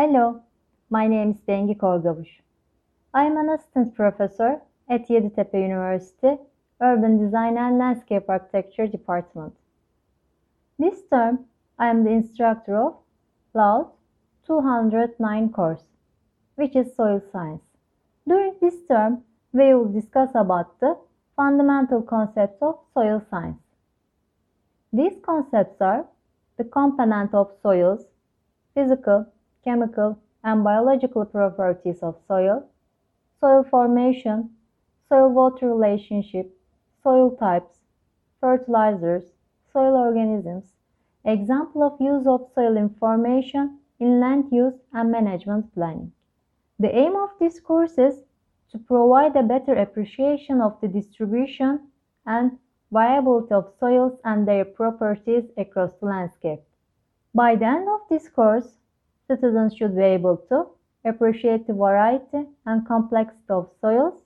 Hello, my name is Bengi Korgavuş. I am an assistant professor at Yeditepe University, Urban Design and Landscape Architecture Department. This term, I am the instructor of LAUD 209 course, which is Soil Science. During this term, we will discuss about the fundamental concepts of soil science. These concepts are the component of soils, physical, chemical, and biological properties of soil, soil formation, soil-water relationship, soil types, fertilizers, soil organisms, example of use of soil information in land use and management planning. The aim of this course is to provide a better appreciation of the distribution and viability of soils and their properties across the landscape. By the end of this course, students should be able to appreciate the variety and complexity of soils,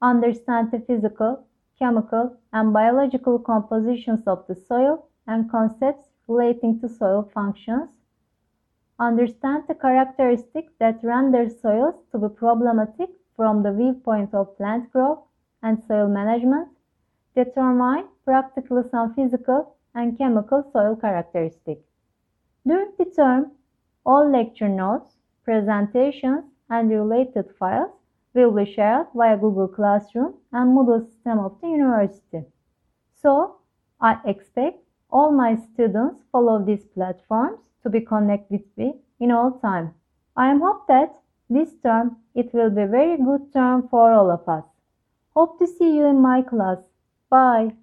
understand the physical, chemical, and biological compositions of the soil and concepts relating to soil functions, understand the characteristics that render soils to be problematic from the viewpoint of plant growth and soil management, determine practically some physical and chemical soil characteristics. During the term, all lecture notes, presentations, and related files will be shared via Google Classroom and Moodle system of the university. So, I expect all my students follow these platforms to be connected with me in all time. I am hope that this term it will be very good term for all of us. Hope to see you in my class. Bye.